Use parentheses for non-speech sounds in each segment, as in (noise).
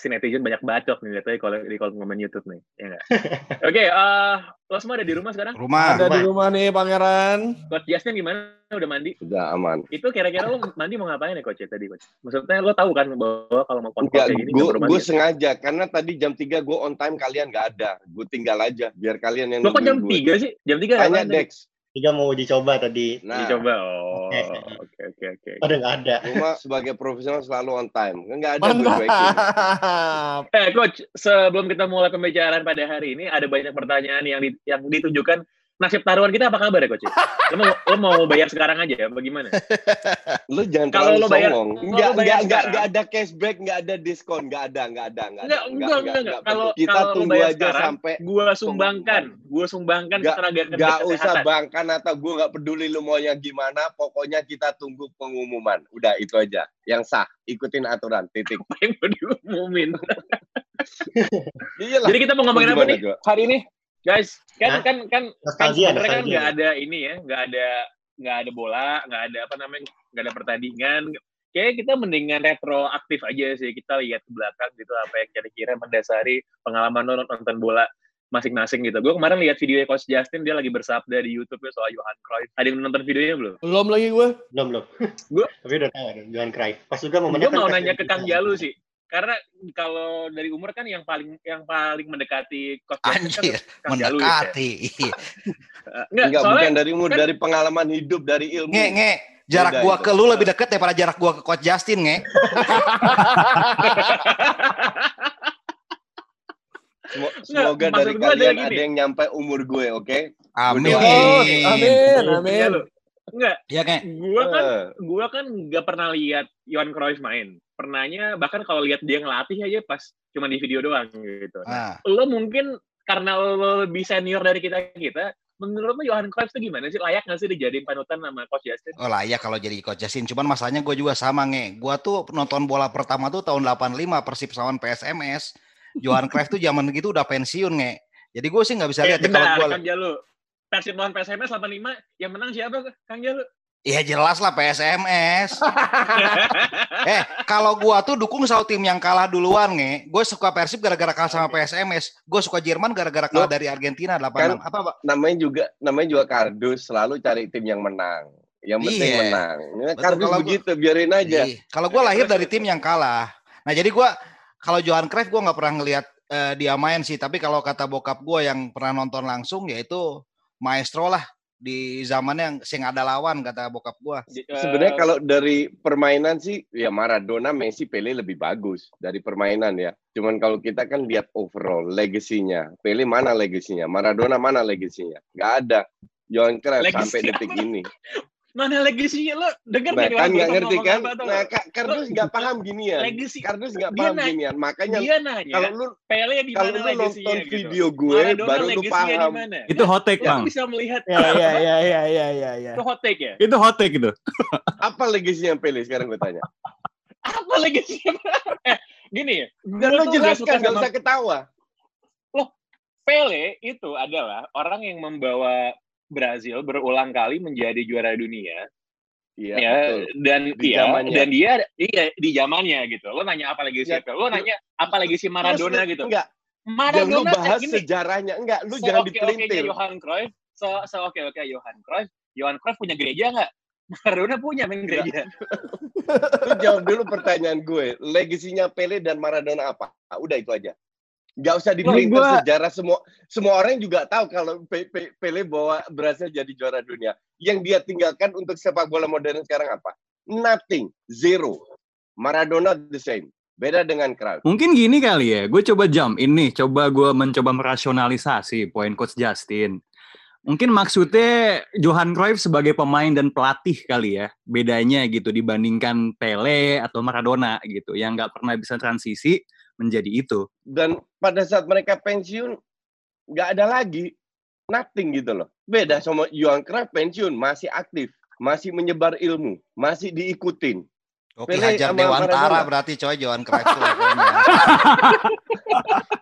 Pasti netizen banyak bacok nih lihatnya kalau di kolom komen YouTube nih, ya nggak? (laughs) Oke, eh, lo semua ada di rumah sekarang? Rumah. Ada di rumah nih pangeran. Coach Justin gimana? Udah mandi? Udah aman. Itu kira-kira lo mandi mau ngapain ya coach ya tadi coach? Maksudnya lo tahu kan bahwa kalau mau Enggak, kayak gini mandi. gue sengaja karena tadi jam 3 gue on time kalian nggak ada. Gue tinggal aja biar kalian yang Lo kok jam nungguin gue. 3 sih? Jam 3 Tanya? Dex. Tiga mau uji coba tadi. Nah, Dicoba. Oh, Oke. oke oke oke. Udah nggak ada. Rumah sebagai profesional selalu on time. Nggak ada cuekin. (laughs) Eh coach, sebelum kita mulai pembicaraan pada hari ini ada banyak pertanyaan yang di- yang ditunjukkan nasib taruhan kita apa kabar ya coach? Lo mau, lo mau bayar sekarang aja apa gimana? (laughs) Lu jangan Kalau lo bayar- Enggak, lo enggak, enggak, sekarang- enggak ada cashback, enggak ada diskon, enggak ada, enggak ada, enggak ada. Enggak, enggak, enggak, enggak. Kalau kita kalau lo tunggu bayar aja sekarang, sampai gua sumbangkan, gua sumbangkan Nggak- tenaga kerja Gak usah kesehatan. bangkan atau gue gak peduli lu maunya gimana, pokoknya kita tunggu pengumuman. Udah itu aja. Yang sah, ikutin aturan, titik. Apa yang mau diumumin? (laughs) Iyalah. Jadi kita mau ngomongin apa nih hari ini, guys? Kan Hah? kan kan kan Nostalgia, sebenarnya kan nostalgia. nggak ada ini ya, nggak ada nggak ada bola, nggak ada apa namanya, nggak ada pertandingan. Kayaknya kita mendingan retroaktif aja sih. Kita lihat ke belakang gitu apa yang kira-kira mendasari pengalaman lo nonton bola masing-masing gitu. Gue kemarin lihat video Coach Justin dia lagi bersabda di YouTube soal Johan Cruyff. Ada yang nonton videonya belum? Belum lagi gue. Belum belum. Gua- Tapi udah tahu ada Johan Cruyff. Pas juga momennya Gue mau nanya ke Kang Jalu sih. Karena kalau dari umur kan yang paling yang paling mendekati Coach Justin Anjir, kan ya. mendekati. Iya. (laughs) Eh, Enggak, Enggak, soalnya bukan dari umur, kan- dari pengalaman hidup, dari ilmu. Nge, nge. Jarak Beda gua itu. ke lu lebih deket daripada jarak gua ke Coach Justin, nge. (laughs) Semoga maksud dari kalian gini. ada yang nyampe umur gue, oke? Amin. doain. Amin. Amin. Iya. Enggak, Ya, nge. gua kan Eh, gua kan nggak pernah lihat Johan Cruyff main. Pernahnya bahkan kalau lihat dia ngelatih aja pas cuma di video doang gitu. Ah, Nah, lo mungkin karena lo lebih senior dari kita kita, menurut lo Johan Cruyff tuh gimana sih? Layak nggak sih dijadiin panutan sama Coach Justin? oh lah ya kalau jadi Coach Justin. Cuman masalahnya gue juga sama, nge. Gua tuh nonton bola pertama tuh tahun 85 Persib lawan PSMS. Johan Cruyff tuh zaman gitu udah pensiun, nge. Jadi gue sih nggak bisa Eh, lihat ya kalau. Persib lawan PSMS 85, yang menang siapa, Kang Jalu? Iya jelas lah PSMS. eh, kalau gua tuh dukung sama tim yang kalah duluan, nge. Gue suka Persib gara-gara kalah sama PSMS. Gue suka Jerman gara-gara kalah Loh, dari Argentina 86. apa, Pak? namanya juga namanya juga kardus, selalu cari tim yang menang. Yang penting Iya. menang. Ya, Betul, kardus kalau gua- begitu, biarin aja. Iya. Kalau gue lahir dari tim yang kalah. Nah jadi gue kalau Johan Cruyff gue nggak pernah ngelihat eh, dia main sih. Tapi kalau kata bokap gue yang pernah nonton langsung yaitu maestro lah di zamannya yang sing ada lawan kata bokap gue. Di- Sebenarnya eh, kalau dari permainan sih ya Maradona, Messi, Pele lebih bagus dari permainan ya. Cuman kalau kita kan lihat overall legasinya. Pele mana legasinya? Maradona mana legasinya? Gak ada. Johan Cruyff sampai detik ini. Mana legasinya lo denger Nah, nggak kan nggak ngerti kan? apa? Nah, Kak Kardus nggak paham ginian. Legacy. Kardus nggak paham nanya- ginian. Makanya dia nanya kalau lu Pele di kalau mana lu nonton gitu. video gue, Maradona baru lu paham. di mana? Itu hot take, Lo Bang. bisa melihat Ya ya ya ya ya ya ya. itu hot take ya. Itu hot take itu. Apa legasinya Pele sekarang gue tanya. Apa legasinya? (laughs) eh, gini ya. Dan nggak suka jelaskan, nggak sama usah ketawa. Pele itu adalah orang yang membawa Brazil berulang kali menjadi juara dunia Iya, ya betul. dan Di iya zamannya. dan dia iya di zamannya gitu. Lo nanya apa lagi Ya, siapa? Lo nanya apa lagi si Maradona lu- gitu. Enggak, jangan lu Maradona bahas gini, sejarahnya. Enggak, lu se- jangan oke-okenya dipelintir. Johan Cruyff, se se oke oke Johan Cruyff, Johan Cruyff punya gereja nggak? (laughs) Maradona punya main gereja. (laughs) Lu jawab dulu pertanyaan gue. Legasinya Pele dan Maradona apa? Ah, Udah itu aja. Nggak usah dipelintir gua- sejarah semua semua orang juga tahu kalau Pe- Pe- Pele bawa Brasil jadi juara dunia. Yang dia tinggalkan untuk sepak bola modern sekarang apa? Nothing, zero. Maradona the same. Beda dengan Cruyff. Mungkin gini kali ya, gue coba jump ini, coba gue mencoba merasionalisasi poin Coach Justin. Mungkin maksudnya Johan Cruyff sebagai pemain dan pelatih kali ya. Bedanya gitu dibandingkan Pele atau Maradona gitu. Yang nggak pernah bisa transisi menjadi itu. Dan pada saat mereka pensiun, nggak ada lagi. Nothing gitu loh. Beda sama Johan Cruyff pensiun, masih aktif. Masih menyebar ilmu. Masih diikutin. Oke, Pele Hajar Dewantara berarti coy Johan Cruyff tuh levelnya. (laughs)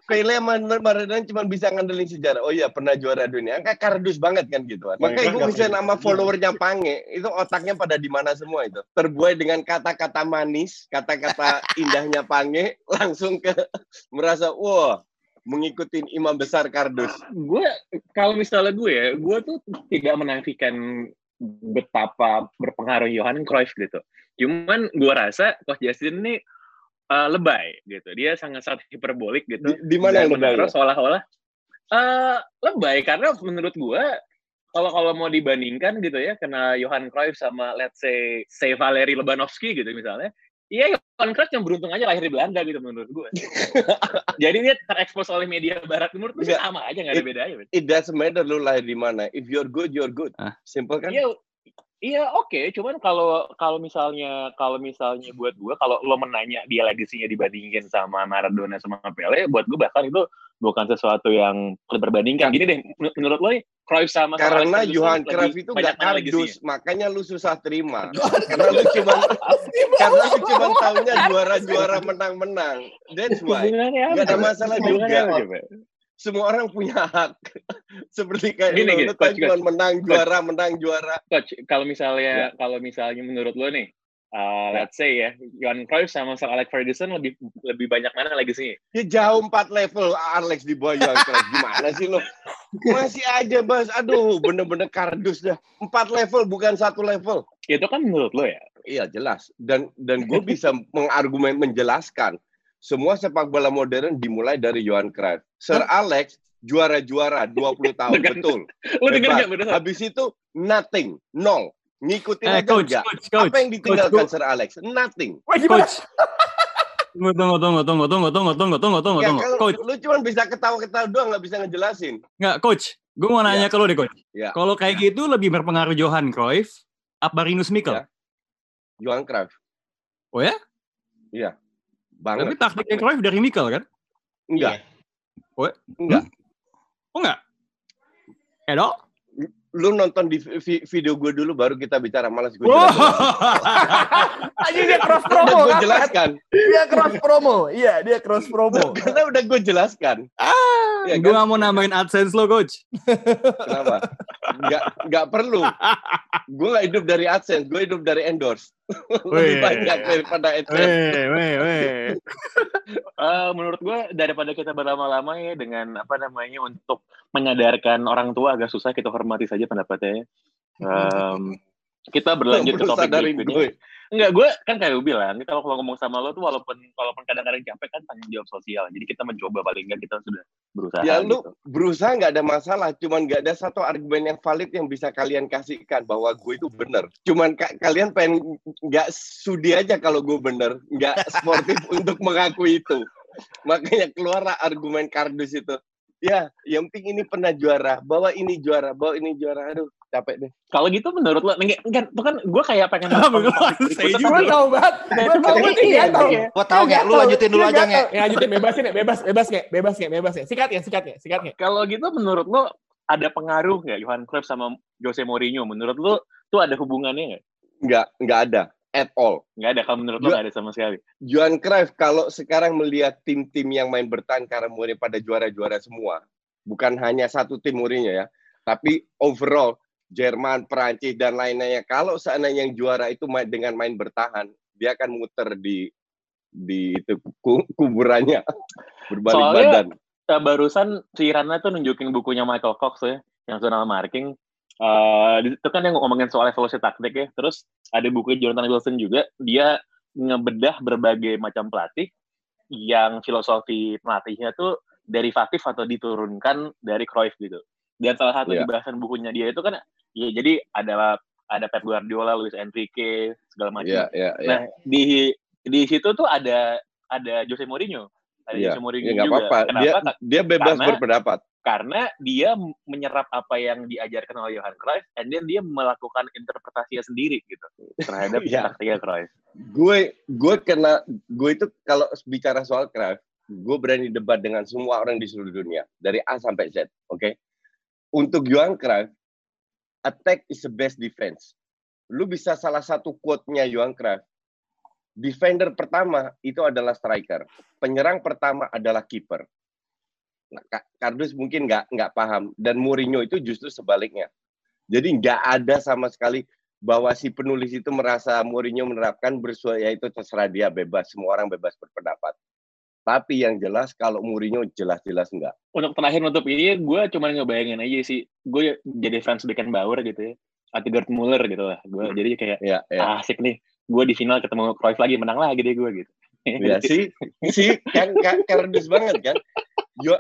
Pele sama Maradona cuma bisa ngandelin sejarah. Oh iya, pernah juara dunia. Angka kardus banget kan gitu. kan. Makanya gue bisa nama followernya Pange. Itu otaknya pada di mana semua itu. Terbuai dengan kata-kata manis, kata-kata (laughs) indahnya Pange, langsung ke merasa, wah, mengikuti imam besar kardus. gue kalau misalnya gue ya, gue tuh tidak menafikan betapa berpengaruh Johan Cruyff gitu. Cuman gue rasa Coach Justin ini uh, lebay gitu. Dia sangat-sangat hiperbolik gitu. Di, di mana yang lebay? menaruh seolah-olah eh lebay karena menurut gue kalau kalau mau dibandingkan gitu ya kena Johan Cruyff sama let's say say Valeri Lebanovski gitu misalnya Iya, Johan Cruyff yang beruntung aja lahir di Belanda gitu menurut gue. (laughs) Jadi dia terekspos oleh media barat menurut gue sama aja nggak ada It- bedanya. men. It doesn't matter lu lahir di mana. If you're good, you're good. Ah. Simple kan? Iya, iya oke. Cuman kalau kalau misalnya kalau misalnya buat gue kalau lo menanya dia legasinya dibandingin sama Maradona sama Pele, buat gue bahkan itu bukan sesuatu yang diperbandingkan. Gini deh, men- menurut lo nih, Cruyff sama Karena Johan Cruyff itu gak kardus, makanya lu susah terima. (laughs) karena lu cuma karena lu cuma tahunya juara-juara menang-menang. That's why. Nggak ada masalah juga. Semua orang punya hak. (laughs) Seperti kayak Gini, gini, coach, cuma coach. menang juara, menang juara. Coach, kalau Ya. misalnya kalau misalnya menurut lo nih, uh, let's say ya, Johan Cruyff sama Sir Alex Ferguson lebih lebih banyak mana legasinya? Ya jauh empat level Alex di bawah Johan Cruyff. Gimana sih lo? Masih aja, Bas. Aduh, bener-bener kardus dah. Empat level bukan satu level. Itu kan menurut lo ya. Iya jelas dan dan gue bisa mengargumen menjelaskan semua sepak bola modern dimulai dari Johan Cruyff. Sir Alex juara-juara 20 tahun betul. (laughs) Lo denger bener? Habis itu nothing, nol. Ngikutin Eh, aja coach, enggak. coach, coach. Apa yang ditinggalkan Coach, Sir Alex? Nothing. Wah? Coach. (laughs) Tunggu, tunggu, tunggu, tunggu, tunggu, tunggu, tunggu, tunggu, tunggu, Ya, tunggu. kalau Coach, lu cuma bisa ketawa-ketawa doang nggak bisa ngejelasin. nggak, coach. Gue mau nanya Ya. ke lo deh, coach. Ya. Kalau kayak gitu lebih berpengaruh Johan Cruyff apa Rinus Mikel? Ya. Johan Cruyff. Oh ya? Banget. Tapi taktiknya Cruyff dari Mikel kan? Enggak. Oh, Enggak. Oh enggak? Edo? Lu nonton di vi- video gue dulu baru kita bicara malas gue Wow. Aja dia cross Udah promo gue kan? jelaskan. Dia cross promo. Iya, dia cross promo. (laughs) Karena udah gue jelaskan. ah, Iya gue kan? nggak mau nambahin AdSense lo, coach. Kenapa? Nggak, nggak perlu. (laughs) Gue nggak hidup dari AdSense, gue hidup dari endorse. (laughs) Lebih banyak daripada. Weh, weh, weh. (laughs) Eh, menurut gue daripada kita berlama-lama ya dengan apa namanya untuk menyadarkan orang tua agak susah kita hormati saja pendapatnya. ya. Em, kita berlanjut ke topik berikutnya. gue. Enggak, gue kan kayak lu bilang, kita kalau ngomong sama lo tuh walaupun walaupun kadang-kadang capek kan tanggung jawab sosial. Jadi kita mencoba paling enggak kita sudah berusaha. Ya lu gitu. berusaha nggak ada masalah, cuman nggak ada satu argumen yang valid yang bisa kalian kasihkan bahwa gue itu bener. Cuman ka- kalian pengen nggak sudi aja kalau gue bener, nggak sportif (laughs) untuk mengakui itu. Makanya keluarlah argumen kardus itu. Ya, yang penting ini pernah juara, bawa ini juara, bawa ini juara. Aduh, capek deh. Kalau gitu menurut lo, enggak, enggak, itu kan gue kayak pengen Saya juga. Gue tau banget. Gue tau banget dia gatel. Gua tahu nggak, lu lanjutin dulu aja nggak? Ya, lanjutin bebasin ya, bebas, bebas nggak, bebas nggak, bebas nggak. Sikat ya, sikat ya, sikat nggak. Kalau gitu menurut lo ada pengaruh nggak Johan Cruyff sama Jose Mourinho? Menurut lo tuh ada hubungannya nggak? Nggak, nggak ada at all. Nggak ada. Kalau menurut lo nggak ada sama sekali. Johan Cruyff kalau sekarang melihat tim-tim yang main bertahan karena Mourinho pada juara-juara semua, bukan hanya satu tim Mourinho ya, tapi overall Jerman, Perancis dan lainnya. Kalau seandainya yang juara itu main dengan main bertahan, dia akan muter di di itu ku- kuburannya (laughs) berbalik Soalnya- badan. Kita barusan si Rana tuh nunjukin bukunya Michael Cox ya, yang zonal marking. Eh, di- itu kan yang ngomongin soal evolusi taktik ya. Terus ada buku Jonathan Wilson juga, dia ngebedah berbagai macam pelatih yang filosofi pelatihnya tuh derivatif atau diturunkan dari Cruyff gitu. Dan salah satu Iya. di bahasan bukunya dia itu kan, ya jadi ada ada Pep Guardiola, Luis Enrique, segala macam. Iya, iya, iya. Nah, di di situ tuh ada ada Jose Mourinho. Ada Iya, Jose Mourinho ya juga. apa-apa. Kenapa? Dia dia bebas Karena- berpendapat. Karena dia menyerap apa yang diajarkan oleh Johan Cruyff, and then dia melakukan interpretasinya sendiri gitu terhadap (laughs) Iya. taktiknya Cruyff. Gue gue kena gue itu kalau bicara soal Cruyff, gue berani debat dengan semua orang di seluruh dunia dari A sampai Z, oke? Untuk Johan Cruyff, attack is the best defense. Lu bisa salah satu quote-nya Johan Cruyff. Defender pertama itu adalah striker. Penyerang pertama adalah kiper. Nah, Ka- Kardus mungkin nggak nggak paham dan Mourinho itu justru sebaliknya. Jadi nggak ada sama sekali bahwa si penulis itu merasa Mourinho menerapkan bersua ya itu terserah dia bebas semua orang bebas berpendapat. Tapi yang jelas kalau Mourinho jelas-jelas enggak. Untuk terakhir nutup ini, gue cuma ngebayangin aja sih, gue jadi fans Beckenbauer gitu ya, atau Gerd Muller gitu lah. Gue jadi kayak Ya, ya. asik nih, gue di final ketemu Cruyff lagi, menang lagi deh gue gitu. Ya sih, sih kan kan kardus banget kan. Yo,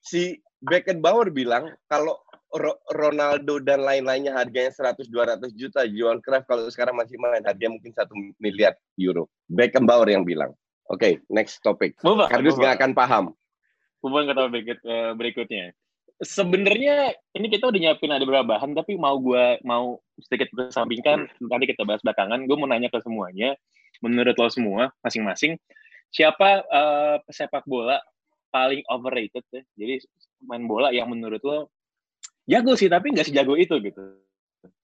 si Beckenbauer bilang kalau Ro- Ronaldo dan lain-lainnya harganya 100 200 juta, Johan Cruyff kalau sekarang masih main harganya mungkin satu miliar euro. Beckenbauer yang bilang. Oke, next topic. Kardus nggak akan paham. Ke topik eh, berikutnya. Sebenarnya ini kita udah nyiapin ada beberapa bahan, tapi mau gue mau sedikit kesampingkan, nanti kita bahas belakangan. Gue mau nanya ke semuanya, menurut lo semua masing-masing, siapa eh, pesepak bola paling overrated ya? Jadi main bola yang menurut lo jago sih, tapi nggak sejago itu gitu.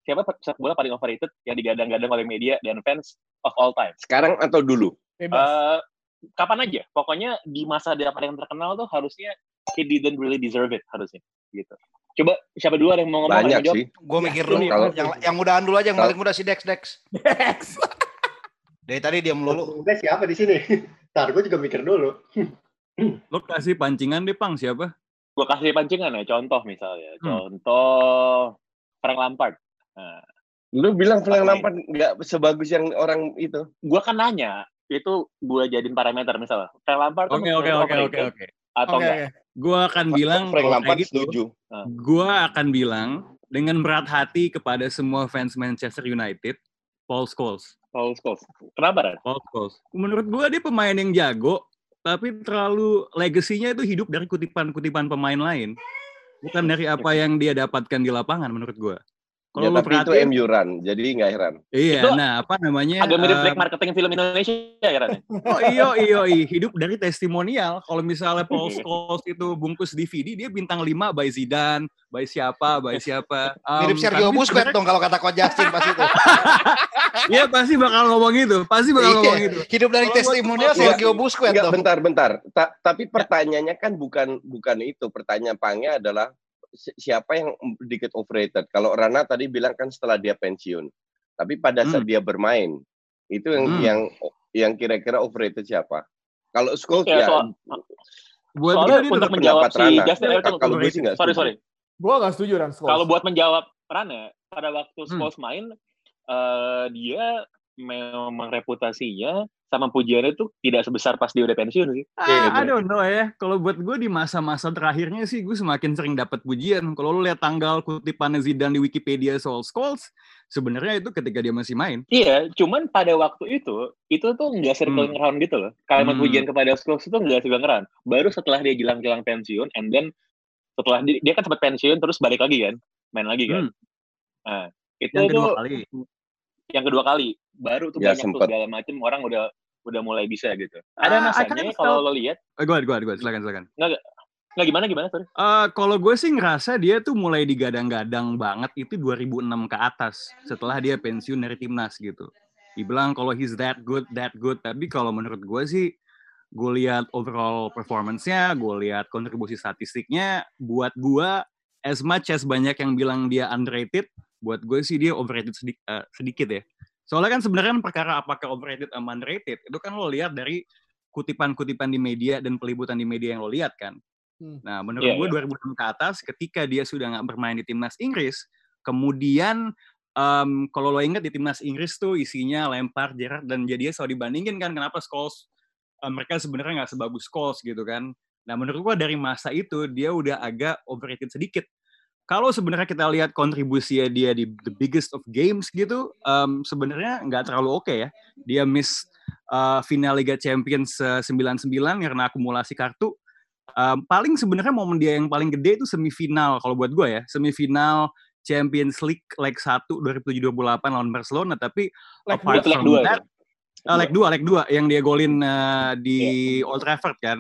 Siapa pesepak bola paling overrated yang digadang-gadang oleh media dan fans of all time? Sekarang atau dulu? Bebas. Eh, kapan aja pokoknya di masa dia paling terkenal tuh harusnya he didn't really deserve it harusnya gitu coba siapa dulu yang mau ngomong Banyak sih. Gue mikir Iya, dulu. kalau- yang, yang mudahan dulu aja, yang paling muda si Dex Dex. Dex. (laughs) Dari tadi dia melulu. Udah siapa di sini? (laughs) Ntar gue juga mikir dulu. (laughs) Lo kasih pancingan deh, Pang, siapa? gua kasih pancingan ya contoh misalnya Hmm. contoh Frank Lampard nah, Lu bilang Frank Lampard nggak sebagus yang orang itu. gua kan nanya itu gua jadiin parameter misalnya Frank Lampard Oke, oke, oke, oke. Atau enggak oke. Gua akan bilang Frank Lampard gitu, setuju. gua akan bilang dengan berat hati kepada semua fans Manchester United, Paul Scholes. Paul Scholes kenapa Ran? Paul Scholes. Menurut gua dia pemain yang jago, tapi terlalu legasinya itu hidup dari kutipan-kutipan pemain lain. Bukan dari apa yang dia dapatkan di lapangan menurut Ya, Kalau lu tapi itu MU run, jadi nggak heran. iya, Itu nah apa namanya? agak mirip eh, black marketing film Indonesia ya Ran? (laughs) Oh iyo iyo iyo. hidup dari testimonial. Kalau misalnya (laughs) Paul Scholes itu bungkus DVD, dia bintang 5 by Zidane, by siapa, by siapa. Mirip Um, Sergio tapi Busquets dong kalau kata Coach Justin pas itu. (laughs) Iya pasti bakal ngomong itu, pasti bakal Iya, ngomong itu. Hidup dari testimonial Sergio Busquets dong. bentar, bentar. Ta- tapi pertanyaannya kan bukan bukan itu. Pertanyaan pangnya adalah siapa yang dikit overrated. Kalau Rana tadi bilang kan setelah dia pensiun. Tapi pada saat Hmm. dia bermain, itu yang Hmm. yang yang kira-kira overrated siapa? Kalau Scholes Ya, ya, soal- Buat soalnya gue dia untuk menjawab si Rana. Justin tunggu, Kalau gue sih nggak sorry setuju. sorry Gue gak setuju Ran Scholes. Kalau buat menjawab Rana, pada waktu Hmm. Scholes main, eh, dia memang reputasinya sama pujiannya itu tidak sebesar pas dia udah pensiun sih. Ah, Iya, I don't know ya. Kalau buat gue di masa-masa terakhirnya sih gue semakin sering dapat pujian. Kalau lu lihat tanggal kutipan Zidane di Wikipedia soal Scholes, sebenarnya itu ketika dia masih main. Iya, cuman pada waktu itu, itu tuh nggak circling Hmm. around gitu loh. Kalimat Hmm. pujian kepada Scholes itu nggak circling around. Baru setelah dia jelang-jelang pensiun, and then setelah dia, dia kan sempat pensiun, terus balik lagi kan, main lagi kan. Hmm. Nah, itu Yang kedua tuh kali. yang kedua kali, baru tuh Ya, banyak tuh sempet. segala macam orang udah udah mulai bisa gitu. Ah, Ada I masanya can't kalau lo lihat, Eh, gue, gue, gue, silakan, silakan. nggak gimana gimana sorry. Eh, kalau gue sih ngerasa dia tuh mulai digadang-gadang banget itu 2006 ke atas setelah dia pensiun dari timnas gitu. Dibilang kalau he's that good, that good. Tapi kalau menurut gue sih, gue lihat overall performance-nya, gue lihat kontribusi statistiknya, buat gue as much as banyak yang bilang dia underrated, buat gue sih dia overrated sedik- eh, sedikit ya. Soalnya kan sebenarnya kan perkara apakah overrated sama underrated, itu kan lo lihat dari kutipan-kutipan di media dan peliputan di media yang lo lihat kan. Hmm. Nah, menurut Iya, gue iya. 2006 ke atas, ketika dia sudah nggak bermain di timnas Inggris, kemudian em, kalau lo ingat di timnas Inggris tuh isinya Lampard, Gerrard, dan jadi selalu dibandingin kan kenapa Scholes eh, mereka sebenarnya nggak sebagus Scholes gitu kan. Nah, menurut gue dari masa itu dia udah agak overrated sedikit. Kalau sebenarnya kita lihat kontribusinya dia di the biggest of games gitu, em, sebenarnya nggak terlalu oke ya. Dia miss uh, final Liga Champions uh, 99 karena akumulasi kartu. Um, paling sebenarnya momen dia yang paling gede itu semifinal kalau buat gue ya, semifinal Champions League leg 1 2007-2008 lawan Barcelona tapi Leg apart dua, leg from dua that, uh, leg 2, leg 2 yang dia golin uh, di Old Trafford kan.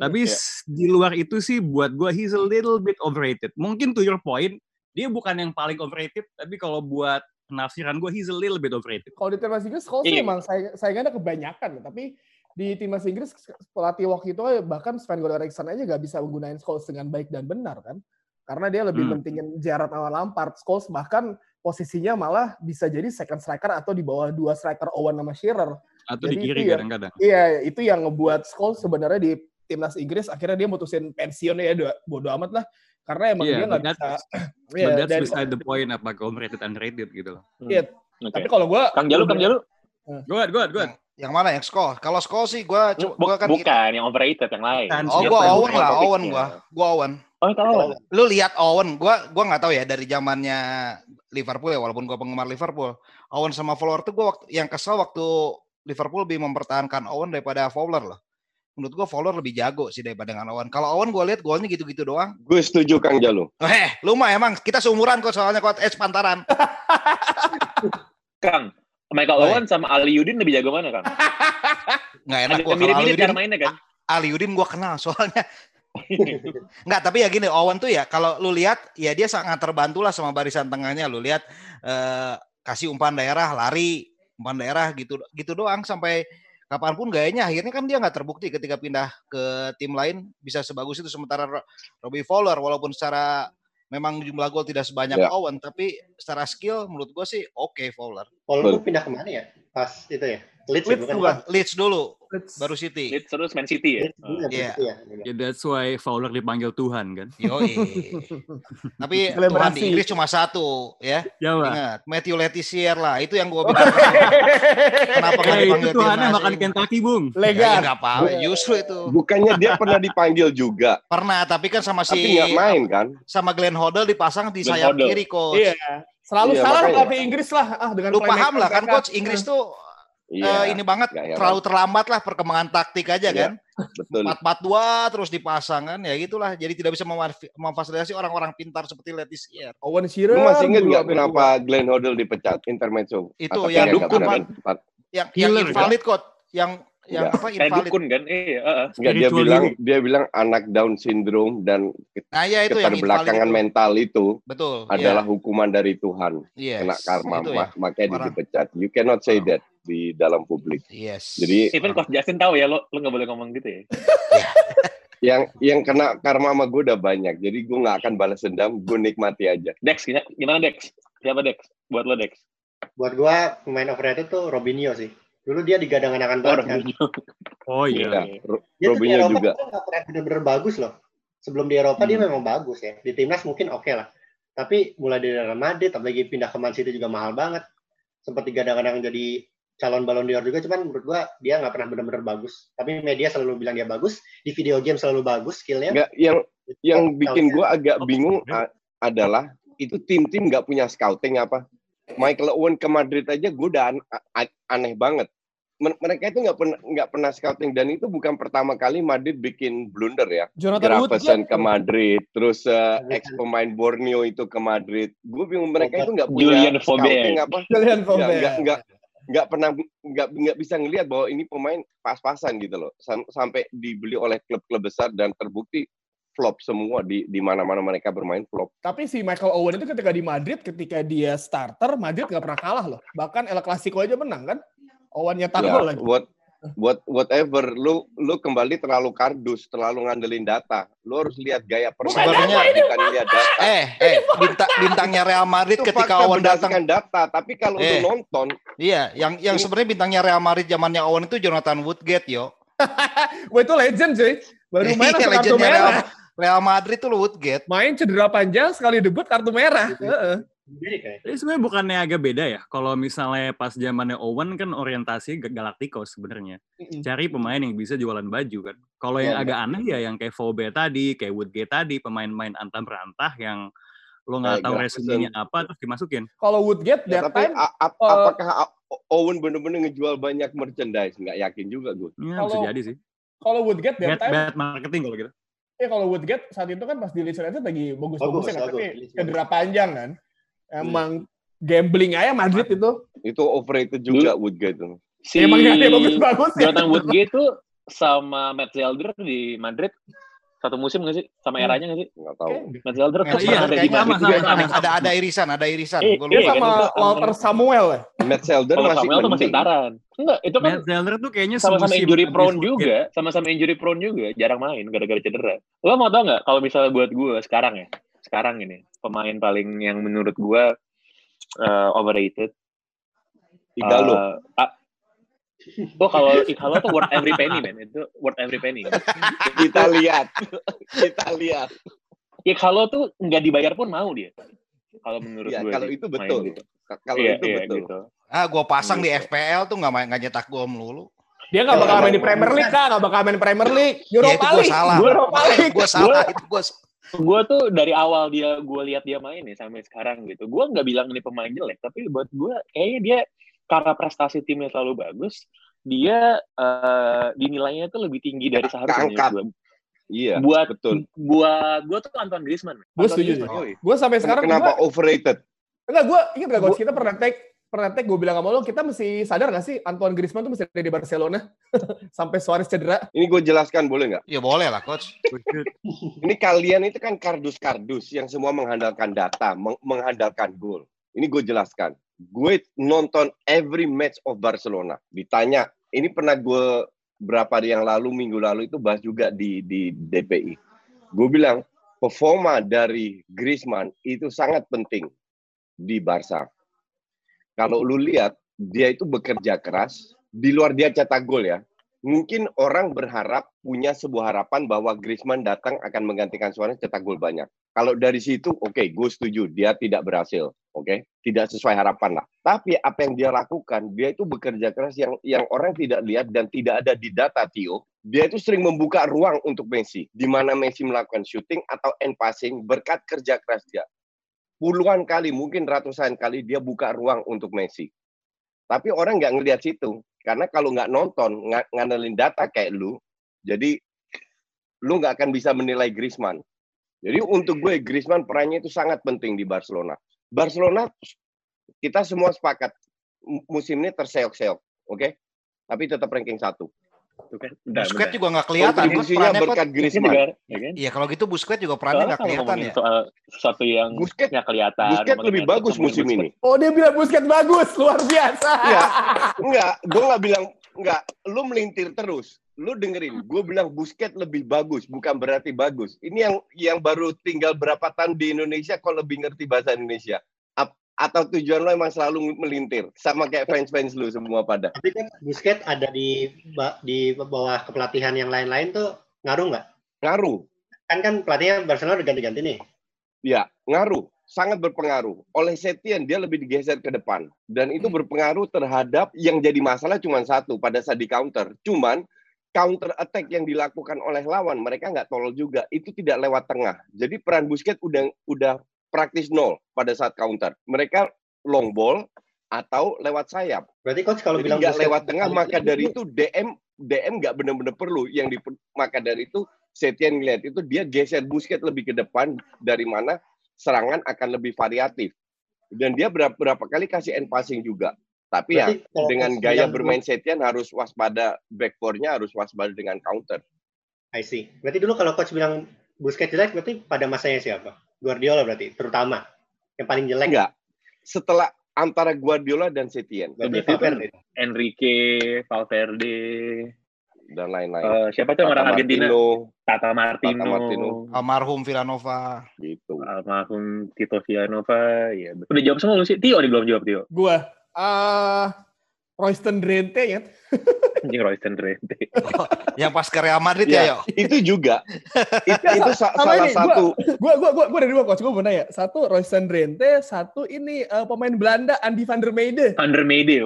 Tapi s- di luar itu sih buat gue he's a little bit overrated. Mungkin to your point, dia bukan yang paling overrated, tapi kalau buat penafsiran gue he's a little bit overrated. Kalau di timnas Inggris, Scholes sih Iya. emang saya saingannya kebanyakan. Tapi di timnas Inggris pelatih waktu itu bahkan Sven Goran Eriksson aja nggak bisa menggunakan Scholes dengan baik dan benar kan. Karena dia lebih Hmm. mentingin Gerrard sama Lampard. Scholes bahkan posisinya malah bisa jadi second striker atau di bawah dua striker Owen sama Shearer. Atau Jadi di kiri ya. kadang-kadang. Iya, itu yang ngebuat Scholes sebenarnya di timnas Inggris akhirnya dia mutusin pensiun ya do- bodo amat lah karena emang Iya, dia nggak bisa Iya, But that's dan- beside the point apakah overrated underrated gitu loh. Iya, Oke. tapi kalau gua Kang Jalu, Kang Jalu. Good, good, good. Yang mana yang skor? Kalau skor sih gue gua kan bukan yang overrated yang lain. Oh, gue Owen lah. Owen gue. Gue Owen. Oh, tahu. Lu lihat Owen, gue gua nggak tahu ya dari zamannya Liverpool ya, walaupun gue penggemar Liverpool. Owen sama Fowler tuh gue waktu yang kesel waktu Liverpool lebih mempertahankan Owen daripada Fowler loh. Menurut gue Fowler lebih jago sih daripada dengan Owen. Kalau Owen gue lihat golnya gitu-gitu doang. Gue setuju Kang Jalu. Eh, lu mah emang kita seumuran kok soalnya kok eh pantaran. (laughs) Kang, Michael. Owen sama Ali Yudin lebih jago mana, Kang? (laughs) Nggak enak gue kalau mirip-mirip cara mainnya kan? Aliudin gue kenal soalnya. (laughs) Nggak, tapi ya gini, Owen tuh ya kalau lu lihat ya dia sangat terbantu lah sama barisan tengahnya. Lu lihat eh, kasih umpan daerah, lari, umpan daerah gitu gitu doang sampai kapan pun gayanya akhirnya kan dia nggak terbukti ketika pindah ke tim lain bisa sebagus itu sementara Ro- Robbie Fowler walaupun secara memang jumlah gol tidak sebanyak Ya. Owen tapi secara skill menurut gue sih oke Fowler. Kalau Betul. lu pindah ke mana ya? Pas itu ya? Leeds, ya, Leeds bukan? bukan? Leeds dulu Leeds. baru City. Leeds terus Man City ya? Leeds, Iya. iya. Yeah, that's why Fowler dipanggil Tuhan kan. (laughs) Yoi. Tapi Tuhan di Inggris cuma satu ya. Jawa. Ingat, Matthew Letizier lah. Itu yang gue (laughs) bilang. Kenapa nggak Hey, itu dipanggil Tuhannya timnas makan? Kentucky, Bung. Ya, Legar. nggak apa-apa. Justru itu Bukannya dia pernah dipanggil juga, pernah. Tapi kan sama tapi si nggak main kan? sama Glenn Hoddle dipasang di Glenn sayap Hoddle. kiri coach. Iya. Selalu Iya, salah pelatih Inggris lah ah dengan Lu paham lah kan coach Inggris tuh Iya, eh, ini banget terlalu terlambat lah perkembangan taktik aja Iya. kan. betul. 4-4-2 terus dipasang kan ya gitulah. Jadi tidak bisa memfasilitasi orang-orang pintar seperti Letizier. Owen Shearer. Lu masih inget dulu nggak kenapa Glenn Hoddle dipecat intermezzo? Itu Atau yang dukun? Yang yang invalid coach. Yang yang Nggak. apa Kayak invalid. dukun kan? Iya, heeh. Nggak, dia bilang dia bilang anak Down syndrome dan Nah, ya itu keterbelakangan itu. mental itu Betul. iya. adalah hukuman dari Tuhan. yes. Kena karma, Itu ya. ma- makanya dipecat. You cannot say that di dalam publik. Yes. Jadi Even Coach Justin tahu ya, lo lo nggak boleh ngomong gitu ya. (laughs) yang yang kena karma sama gue udah banyak. Jadi gue nggak akan balas dendam, gue nikmati aja. Dex, gimana- Dex? Siapa Dex? Buat lo Dex. Buat gua pemain overrated tuh Robinho sih. Dulu dia digadang-gadangkan Oh, banget kan. Robinho. Oh iya. Ya, Ro- Dia tuh di Eropa juga. tuh pernah bener-bener bagus loh. Sebelum di Eropa dia Hmm. memang bagus ya. Di timnas mungkin oke lah. Tapi mulai dari Real Madrid, apalagi pindah ke Man City juga mahal banget. Sempat digadang-gadang jadi calon Ballon d'Or juga, cuman menurut gua dia nggak pernah bener-bener bagus. Tapi media selalu bilang dia bagus. Di video game selalu bagus skillnya. Nggak, yang yang bikin gue agak Oh, bingung a- adalah itu tim-tim nggak punya scouting apa. Michael Owen ke Madrid aja gue udah an- a- aneh banget. Men- Mereka itu nggak pernah nggak pernah scouting dan itu bukan pertama kali Madrid bikin blunder ya. Jonathan Wood Gravesen ke Madrid, terus eh, ex pemain Borneo itu ke Madrid. Gue bingung mereka itu nggak punya Julian scouting Faubert. apa. Julian Ya, Faubert. nggak nggak pernah nggak nggak bisa ngelihat bahwa ini pemain pas-pasan gitu loh Sam- sampai dibeli oleh klub-klub besar dan terbukti flop semua di di mana-mana mereka bermain flop. Tapi si Michael Owen itu ketika di Madrid, ketika dia starter, Madrid nggak pernah kalah loh. Bahkan El Clasico aja menang kan? Owen nyetak Ya, lagi. what what whatever lu lu kembali terlalu kardus, terlalu ngandelin data. Lu harus lihat gaya permainan Sebenarnya- bukan lihat data. Eh, eh, bintang, bintangnya Real Madrid Itu ketika Owen datang. data, tapi kalau Eh. lu nonton Iya, yang yang Ini- sebenarnya bintangnya Real Madrid zamannya Owen itu Jonathan Woodgate, yo. (laughs) Wah itu legend cuy. Baru main Iya, kartu merah. Real Madrid tuh Woodgate. Main cedera panjang, sekali debut kartu merah. Kayak Jadi sebenarnya bukannya agak beda ya. Kalau misalnya pas zamannya Owen kan orientasi ke Galacticos sebenarnya. Cari pemain yang bisa jualan baju kan. Kalau yang Iya, agak aneh ya yang kayak Faubert tadi, kayak Woodgate tadi, pemain-pemain antah berantah yang lo nggak Eh, tahu Gravesen. resumenya apa terus dimasukin. Kalau Woodgate Ya, tapi time a- a- uh, apakah Owen bener-bener ngejual banyak merchandise? Nggak yakin juga gue. Ya, bisa Kalau- jadi sih. kalau Woodgate that Bad, time bad marketing kalau gitu. eh kalau Woodgate saat itu kan pas di Leeds United lagi bagus-bagusnya kan Bagus, tapi cedera panjang kan. Emang gambling aja Madrid itu. Itu overrated juga Woodgate. tuh. Si Emang gak ada bagus-bagus ya. Jonathan Woodgate tuh sama Matt Zelder di Madrid satu musim nggak sih? Sama Hmm. eranya nggak sih? Nggak tahu. Matt Zelder tuh iya, ada di kayaknya sama, Madrid sama, sama. ada ada irisan, ada irisan. Eh, Dia iya, kan, sama itu- Walter Samuel ya. Matt Selder Kalau masih Samuel tuh masih taran. Enggak, itu kan Matt Zelder tuh kayaknya sama-sama injury prone juga, sama-sama injury prone juga, jarang main gara-gara cedera. Lo mau tau nggak kalau misalnya buat gue sekarang ya, sekarang ini pemain paling yang menurut gue uh, overrated. Igalo. Uh, ah, oh kalau Igalo tuh worth every penny man, itu worth every penny. Kita lihat. Kita lihat. Igalo tuh nggak dibayar pun mau dia. Kalau menurut Ya, gue. kalau itu betul. gitu. Kalau Iya, itu iya, betul. gitu. Ah, gua pasang di Gitu. FPL tuh nggak main nggak nyetak gol melulu. Dia nggak Ya, bakal main di Premier League kan, nggak bakal main Premier League. Ya itu Europa gua League. salah. Europa League. Gua salah itu gua gue tuh dari awal dia gue lihat dia main nih sampai sekarang gitu gue nggak bilang ini pemain jelek tapi buat gue kayaknya dia karena prestasi timnya selalu bagus dia eh, dinilainya tuh lebih tinggi dari seharusnya. Iya, buat betul. buat gue tuh Antoine Griezmann Gua Antoine setuju. Gue sampai sekarang Kenapa gua, overrated? enggak gue ingat gak coach Gua- kita pernah tag pernah tag gue bilang sama lo kita mesti sadar gak sih Antoine Griezmann tuh mesti ada di Barcelona (laughs) sampai Suarez cedera. Ini gue jelaskan boleh nggak? Ya boleh lah coach. (laughs) Ini kalian itu kan kardus-kardus yang semua mengandalkan data, meng- mengandalkan gol. Ini gue jelaskan. Gue nonton every match of Barcelona. Ditanya, ini pernah gue berapa hari yang lalu, minggu lalu itu bahas juga di, di DPI. Gue bilang, performa dari Griezmann itu sangat penting di Barca. Kalau lu lihat, dia itu bekerja keras, di luar dia cetak gol ya, mungkin orang berharap punya sebuah harapan bahwa Griezmann datang akan menggantikan Suarez cetak gol banyak. Kalau dari situ, oke, gue setuju. Dia tidak berhasil, oke, tidak sesuai harapan lah. Tapi apa yang dia lakukan, dia itu bekerja keras yang yang orang tidak lihat dan tidak ada di data Tio. Dia itu sering membuka ruang untuk Messi, di mana Messi melakukan shooting atau end passing berkat kerja keras dia. Puluhan kali, mungkin ratusan kali dia buka ruang untuk Messi. Tapi orang nggak ngelihat situ. Karena kalau nggak nonton, nggak ngandelin data kayak lu, jadi lu nggak akan bisa menilai Griezmann. Jadi untuk gue Griezmann perannya itu sangat penting di Barcelona. Barcelona kita semua sepakat musim ini terseok-seok, oke? Tapi tetap ranking satu. Tuh kan, bentar, Busquets bentar. juga nggak kelihatan Kontribusinya berkat Griezmann. ya kan? Iya kalau gitu Busquets juga perannya nggak kelihatan ya. soal sesuatu yang Busquets- nggak kelihatan. Busquets lebih bagus musim ini. Oh dia bilang Busquets bagus, luar biasa. Iya. (laughs) Enggak, gue nggak bilang enggak. Lu melintir terus. Lu dengerin, gue bilang Busquets lebih bagus, bukan berarti bagus. Ini yang yang baru tinggal berapa tahun di Indonesia kok lebih ngerti bahasa Indonesia. Atau tujuan lo emang selalu melintir sama kayak fans-fans lu semua pada. Tapi kan Busquets ada di di bawah kepelatihan yang lain-lain tuh ngaruh nggak? Ngaruh. Kan kan pelatihnya Barcelona udah ganti-ganti nih. Ya, ngaruh. Sangat berpengaruh. Oleh Setien, dia lebih digeser ke depan. Dan itu berpengaruh terhadap yang jadi masalah cuma satu pada saat di counter. Cuman counter attack yang dilakukan oleh lawan, mereka nggak tolol juga. Itu tidak lewat tengah. Jadi peran Busquets udah udah praktis nol pada saat counter. Mereka long ball atau lewat sayap. Berarti coach kalau Jadi bilang nggak lewat tengah, maka dari itu DM DM nggak benar-benar perlu. Yang di, maka dari itu Setien ngeliat itu dia geser Busquets lebih ke depan dari mana serangan akan lebih variatif. Dan dia berapa, berapa kali kasih end passing juga. Tapi ya Berarti kalau dengan gaya bermain Setien harus waspada back four-nya harus waspada dengan counter. I see. Berarti dulu kalau coach bilang Busquets jelek, berarti pada masanya siapa? Guardiola berarti, terutama. Yang paling jelek. Enggak. Setelah antara Guardiola dan Setien Berarti Berarti itu Valverde. Enrique, Valverde, dan lain-lain. eh, siapa tuh orang Argentina? Martino, Tata Martino, Tata Martino. Almarhum Villanova. gitu. almarhum Tito Villanova. Ya, udah jawab semua lu sih? Tio nih belum jawab Tio. Gue, uh, Royston Drenthe ya. Anjing Royston Drenthe. (laughs) Yang pas ke Real Madrid Ya. ya, yo. Itu juga. (laughs) itu itu sa- Sama salah ini, satu Gue gue gue gue dari dua coach gue mau nanya. Satu Royston Drenthe, satu ini eh, pemain Belanda Andy van der Meijde. Van der Meijde.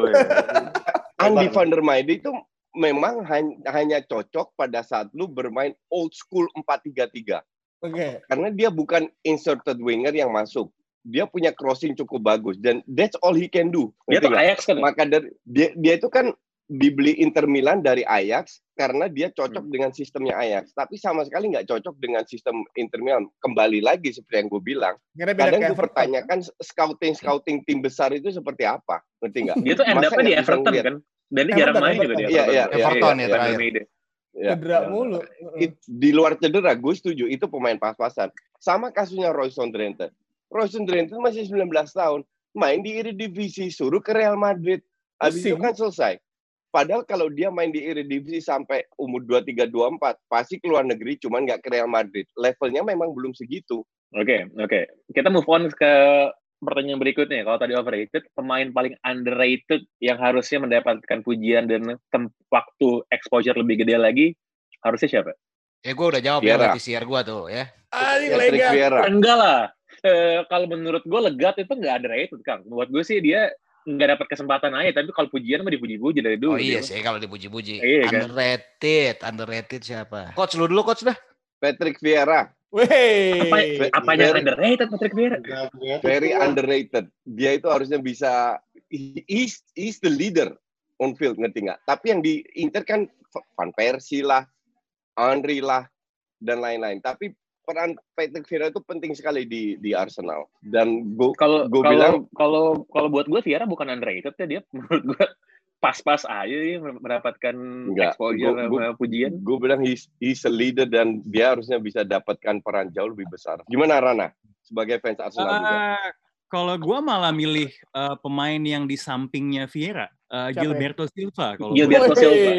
(laughs) Andy van der Meijde itu memang hanya, hanya cocok pada saat lu bermain old school 4-3-3. Oke. karena dia bukan inserted winger yang masuk. Dia punya crossing cukup bagus dan that's all he can do. Dia tuh? Ajax kan. ya? Maka dari dia dia itu kan dibeli Inter Milan dari Ajax karena dia cocok dengan sistemnya Ajax, tapi sama sekali nggak cocok dengan sistem Inter Milan. Kembali lagi seperti yang gue bilang, kadang gue Everton. pertanyakan scouting scouting tim besar itu seperti apa, ngerti nggak? Dia tuh end up-nya di Everton ngeliat? kan. Dan dia jarang main juga di Everton. Everton. Iya, iya, Everton ya terakhir. Ya. Cedera mulu. It- di luar cedera, gue setuju itu pemain pas-pasan. Sama kasusnya Royston Drenthe. Royston Drenthe masih 19 tahun, main di Eredivisie, suruh ke Real Madrid. Habis itu kan selesai. Padahal kalau dia main di Eredivisie sampai umur 23 24, pasti keluar negeri cuman nggak ke Real Madrid. Levelnya memang belum segitu. Oke, oke. Kita move on ke pertanyaan berikutnya. Kalau tadi overrated, pemain paling underrated yang harusnya mendapatkan pujian dan waktu exposure lebih gede lagi, harusnya siapa? Ya gue udah jawab ya Vieira. berarti siar gue tuh ya. Lega. Vieira. Enggak lah. Eh, kalau menurut gue Legat itu nggak underrated, Kang. Buat gue sih dia nggak dapat kesempatan aja, tapi kalau pujian mah dipuji-puji dari dulu. Oh iya dia. sih kalau dipuji-puji. Iya kan? Underrated, underrated siapa? Coach lu dulu coach dah. Patrick Vieira, Wey. Apa, apanya Very- underrated Patrick Vieira? very underrated. Dia itu harusnya bisa he's, he's the leader on field, ngerti nggak? Tapi yang di Inter kan Van Persie lah, Henry lah, dan lain-lain. Tapi peran Patrick Vieira itu penting sekali di di Arsenal. Dan gue Kalau Gua kalau bilang- kalau kalau buat gue Vieira bukan underrated ya dia (laughs) menurut gue pas-pas aja dia mendapatkan Enggak. exposure Gua- gua- sama pujian. gue bilang he's, he's a leader dan dia harusnya bisa dapatkan peran jauh lebih besar. Gimana Rana sebagai fans Arsenal juga? Eh, kalau gue malah milih eh, pemain yang di sampingnya Vieira, eh, Siapa ya? Gilberto Silva. Kalau. Gilberto. Silva.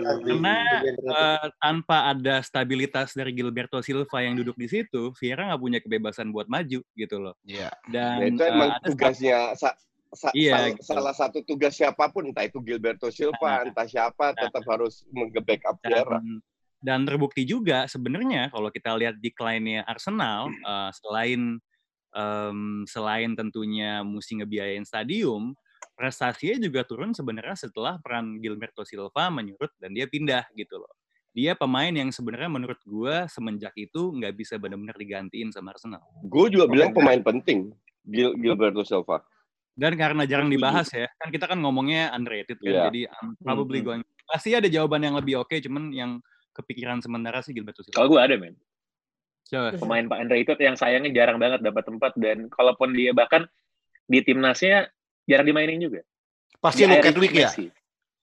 Karena Eh, tanpa ada stabilitas dari Gilberto Silva yang duduk di situ, Vieira nggak punya kebebasan buat maju gitu loh. Iya. Dan Ya, itu eh, emang ada tugasnya sa- sa- Iya, sal- gitu. salah satu tugas siapa pun entah itu Gilberto Silva Nah. entah siapa tetap harus nge-backup Vieira. dan, dan terbukti juga sebenarnya kalau kita lihat decline-nya Arsenal eh, selain em, selain tentunya mesti ngebiayain stadium prestasinya juga turun sebenarnya setelah peran Gilberto Silva menyurut dan dia pindah gitu loh dia pemain yang sebenarnya menurut gua semenjak itu nggak bisa benar-benar digantiin sama Arsenal Gue juga bilang pemain penting Gil Gilberto Silva. dan karena jarang dibahas ya kan kita kan ngomongnya underrated kan Iya. jadi I'm probably Hmm. going pasti ada jawaban yang lebih oke cuman yang kepikiran sementara sih Gilberto Silva Kalau gue ada men. Coba. Pemain Pak underrated yang sayangnya jarang banget dapat tempat dan kalaupun dia bahkan di timnasnya jarang dimainin juga. Pasti look at Irish ya.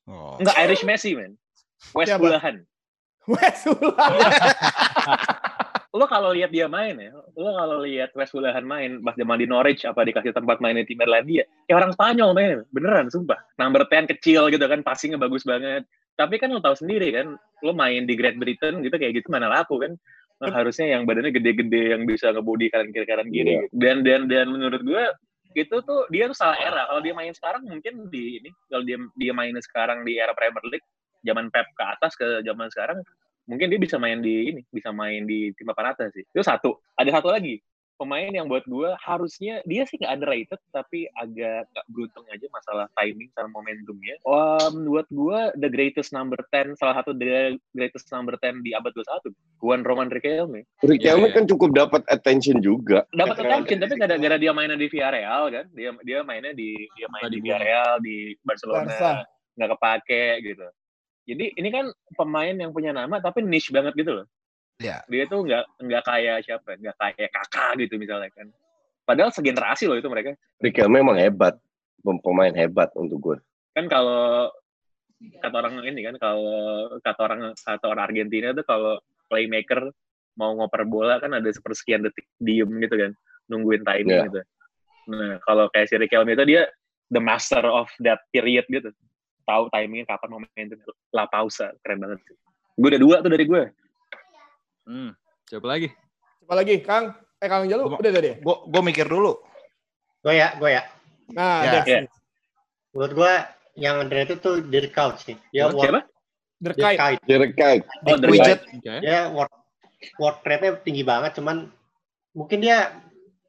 Oh. Enggak Irish Messi men. West Siapa? Bulahan. Wes ulah. (laughs) lo kalau lihat dia main ya, lo kalau lihat West Bulahan main pas zaman di Norwich apa dikasih tempat main di tim Irlandia, ya orang Spanyol main, beneran sumpah. Number 10 kecil gitu kan, passingnya bagus banget. Tapi kan lo tahu sendiri kan, lo main di Great Britain gitu kayak gitu mana laku kan. Nah, harusnya yang badannya gede-gede yang bisa ngebody kanan kiri kanan kiri. Gitu. Dan dan dan menurut gue itu tuh dia tuh salah era. Kalau dia main sekarang mungkin di ini kalau dia dia main sekarang di era Premier League zaman Pep ke atas ke zaman sekarang mungkin dia bisa main di ini bisa main di tim papan atas sih. Itu satu. Ada satu lagi pemain yang buat gue harusnya dia sih nggak underrated tapi agak nggak beruntung aja masalah timing sama momentumnya. Um, buat gue the greatest number 10 salah satu the greatest number 10 di abad 21 Juan Roman Riquelme. Riquelme iya. kan cukup dapat attention juga. dapat Keren. attention tapi gara-gara dia mainnya di Villarreal kan? Dia dia mainnya di dia main di Villarreal di Barcelona. Nggak kepake gitu. Jadi ini kan pemain yang punya nama tapi niche banget gitu loh Iya. dia tuh nggak nggak kayak siapa nggak kayak kakak gitu misalnya kan. Padahal segenerasi loh itu mereka. Riquelme memang hebat, Pem- pemain hebat untuk gue. kan kalau kata orang ini kan kalau kata orang kata orang Argentina tuh kalau playmaker mau ngoper bola kan ada sepersekian detik diem gitu kan nungguin timing Iya. gitu. Nah kalau kayak si Riquelme itu dia the master of that period gitu. Tahu timingnya kapan momentum la pausa keren banget. Sih gue udah dua tuh dari gue Hmm, coba lagi. Siapa lagi? Kang? Eh Kang Jalu? Gua- Udah tadi. Gue gue mikir dulu. Gue ya, gue ya. Nah, Ya. Dex. Ya. Menurut gue yang underrated tuh Dirk Kuyt sih. Dia work, siapa Dirk Dirk Kuyt. oh dari widget. Oke. Dia work, work rate-nya tinggi banget, cuman mungkin dia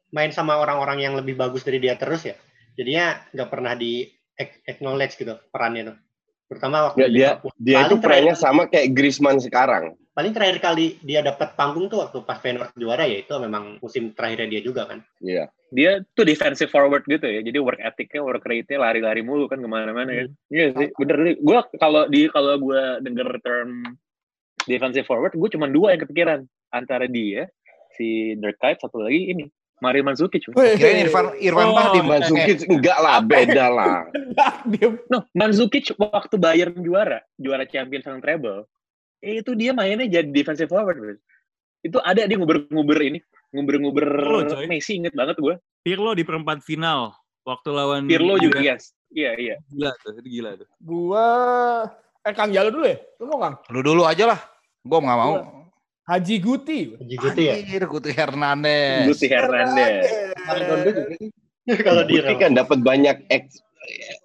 main sama orang-orang yang lebih bagus dari dia terus ya. Jadinya nggak pernah di ac- acknowledge gitu perannya tuh. Terutama waktu Ya, di dia Liverpool. dia itu perannya sama kayak Griezmann sekarang. Paling terakhir kali dia dapat panggung tuh waktu pas Feyenoord juara ya itu memang musim terakhirnya dia juga kan. Iya. Dia tuh defensive forward gitu ya. Jadi work ethicnya, work rate-nya lari-lari mulu kan ke mana-mana ya. Iya sih, bener nih. Gue kalau di kalau gue denger term defensive forward, gue cuma dua yang kepikiran antara dia, si Dirk Kuyt, satu lagi ini Mario Mandzukic. Kirain Irfan Irfan Oh, Bahdim. Mandzukic enggak lah, beda lah. (laughs) No, Mandzukic waktu Bayern juara, juara Champions sama treble, itu dia mainnya jadi defensive forward. bro. Itu ada dia nguber-nguber ini, nguber-nguber Oh, coy. Messi inget banget gue. Pirlo di perempat final waktu lawan Pirlo juga, yes. Iya, iya. Gila tuh, itu gila tuh. Gua eh Kang Jalo dulu ya? Lu mau Kang? Lu dulu aja lah. Gue nggak mau. Haji Guti. Gitu ya. Anjir, Guti Hernandez. Guti Hernandez. Maradona juga sih. Kalau di Guti kan dapat banyak X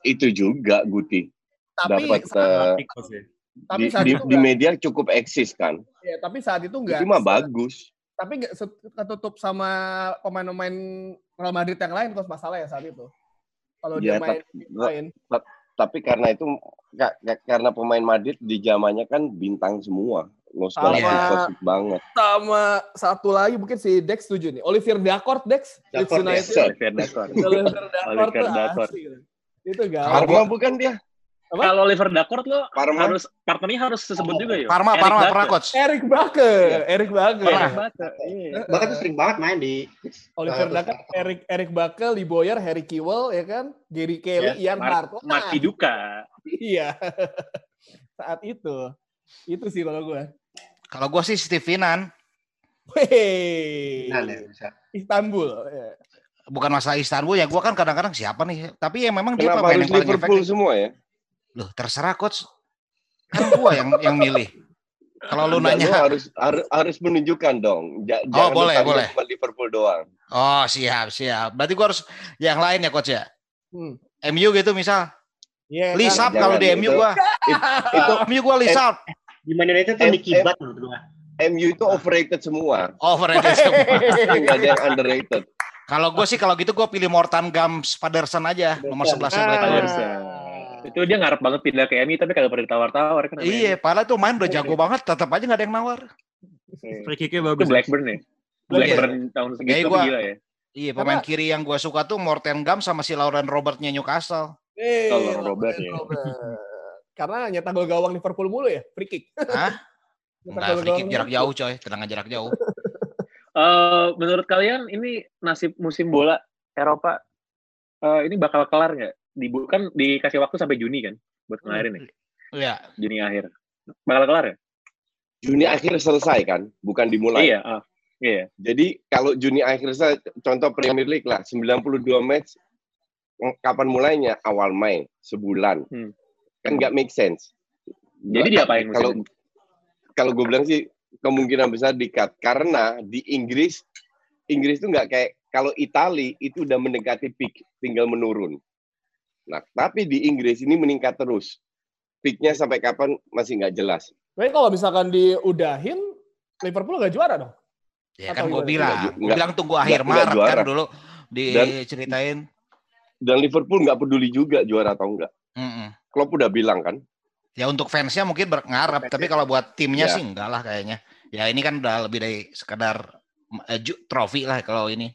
itu juga Guti. Tapi Dapat eh, ya. Tapi di, saat di, itu di enggak, media cukup eksis kan. ya, tapi saat itu enggak. Itu mah bagus. Tapi enggak ketutup sama pemain-pemain Real Madrid yang lain kok masalah ya saat itu. Kalau dia Ya, main tapi- main. Tapi karena itu ka- ka- karena pemain Madrid di zamannya kan bintang semua. Nostalgia Sama- banget. sama satu lagi mungkin si Dex setuju nih. Olivier Dacourt Dex Leeds Dacourt, United. Olivier Dacourt. Olivier Dacourt Olivier asik. Itu gak Parma bukan dia? Kalau Oliver Dacourt lo Parma. harus partnernya harus disebut juga ya. Parma, Eric Parma, Bakke. pernah coach. Eric Bakke, Eric Bakke. Eric Bakke, iya. Tuh sering banget main di Oliver Dacourt, Eric Eric Bakke, Lee Boyer, Harry Kewell ya kan, Gary Kelly, Ya, Ian Mar- Hart. Wah, Mati duka. Iya. (laughs) Saat itu. Itu sih kalau gue. Kalau gue sih Steve Finan. Nah, ya, bisa. Istanbul. ya. Bukan masalah Istanbul ya. Gue kan kadang-kadang siapa nih. Tapi ya memang dia Kenapa pemain harus yang paling Liverpool efektif. semua ya? Loh terserah coach. Kan gue yang yang milih. Kalau lu nanya, lu harus, harus harus menunjukkan dong. Ja- Oh, boleh, boleh. cuma Liverpool doang. oh siap siap. Berarti gue harus yang lain ya coach ya. Hmm. MU gitu misal. Iya, Lisap kan? kalau di MU itu- gue. Itu (laughs) MU gue Lisap. Di Man United tuh menurut gua. MU itu overrated semua. Overrated semua. Enggak ada yang underrated. Kalau gue sih kalau gitu gue pilih Mortan Gams Paderson aja. Nomor 11 Ah. Paderson. Itu dia ngarep banget pindah ke MU tapi kagak pernah ditawar-tawar kan. Iya, padahal tuh main udah jago banget, tetap aja nggak ada yang nawar. MU. Free kick-nya Itu bagus. Blackburn ya. Blackburn tahun segitu gua- gila ya. Iya, pemain kiri yang gue suka tuh Morten Gams sama si Lauren Robertnya Newcastle. Eh, Kalau Robert ya. Robert. Karena nyetak gol gawang Liverpool mulu ya, free kick. Hah? Nyetak Enggak, gol free kick jarak jauh coy, tendangan jarak jauh. (laughs) Eh, menurut kalian ini nasib musim bola Eropa eh, ini bakal kelar nggak? Di kan dikasih waktu sampai Juni kan buat kemarin nih, Iya, Juni akhir. Bakal kelar ya? Juni akhir selesai kan, bukan dimulai. Iya, ah. iya. Jadi kalau Juni akhir selesai, contoh Premier League lah, 92 match, ng- kapan mulainya? Awal Mei, sebulan. Hmm. Kan nggak make sense. Jadi diapain musim Kalau ini? kalau gue bilang sih kemungkinan besar di cut karena di Inggris Inggris itu nggak kayak kalau Itali itu udah mendekati peak tinggal menurun. Nah tapi di Inggris ini meningkat terus. Peaknya sampai kapan masih nggak jelas. Tapi kalau misalkan diudahin, Liverpool nggak juara dong. ya Atau kan gue bilang, Nggak, gue bilang tunggu akhir nggak Maret juara. kan dulu diceritain. Dan Liverpool nggak peduli juga juara atau enggak. Mm-mm. Klopp udah bilang kan. Ya untuk fansnya mungkin berngarap, tapi kalau buat timnya Ya. sih enggak lah kayaknya. Ya ini kan udah lebih dari sekedar eh, ju- trofi lah kalau ini.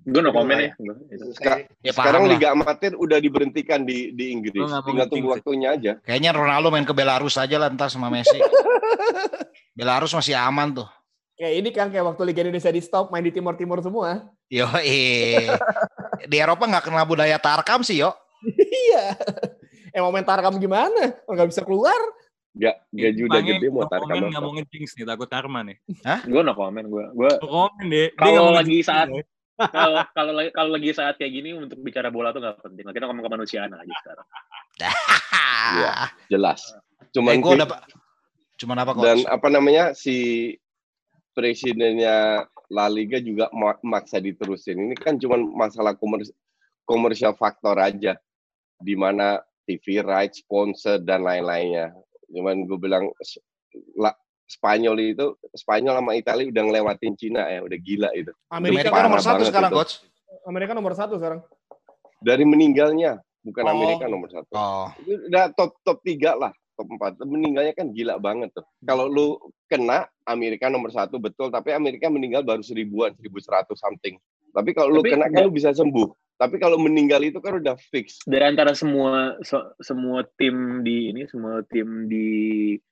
Gue no comment ya. Gua- itu. Ska- Ya sekarang paham lah. Liga Amatir udah diberhentikan di di Inggris. Tinggal tunggu waktunya aja. Kayaknya Ronaldo main ke Belarus aja lah entar sama Messi. (laughs) Belarus masih aman tuh. Kayak ini kan kayak waktu Liga Indonesia di stop main di Timur Timur semua. Yo, (laughs) di Eropa nggak kenal budaya tarkam sih, yo. iya. Eh mau main tarkam gimana? Nggak bisa keluar. Gak gaji udah gede mau nggak apa. mau nge-jinx nih, takut karma nih. Gue no comment. Gue gue No comment deh. Dia Kalau lagi saat-. Kalau kalau lagi kalau lagi saat kayak gini untuk bicara bola tuh nggak penting. Kita ngomong kemanusiaan aja sekarang. (laughs) Iya. Jelas. Cuman Eh, gua Cuman apa coach? dan apa namanya si presidennya La Liga juga ma- maksa diterusin. Ini kan cuma masalah komers komersial faktor aja, di mana TV rights, sponsor dan lain-lainnya. Cuman gue bilang s- la- Spanyol itu Spanyol sama Italia udah ngelewatin Cina ya, udah gila itu. Amerika, parah nomor satu sekarang itu. coach. Amerika nomor satu sekarang. Dari meninggalnya, bukan Oh. Amerika nomor satu. Oh, Itu udah top top tiga lah, top empat. Meninggalnya kan gila banget tuh. Kalau lu kena Amerika nomor satu betul, tapi Amerika meninggal baru seribuan, seribu seratus something. Tapi kalau lu kena kan lu bisa sembuh. Tapi kalau meninggal itu kan udah fix. Dari antara semua so- semua tim di ini semua tim di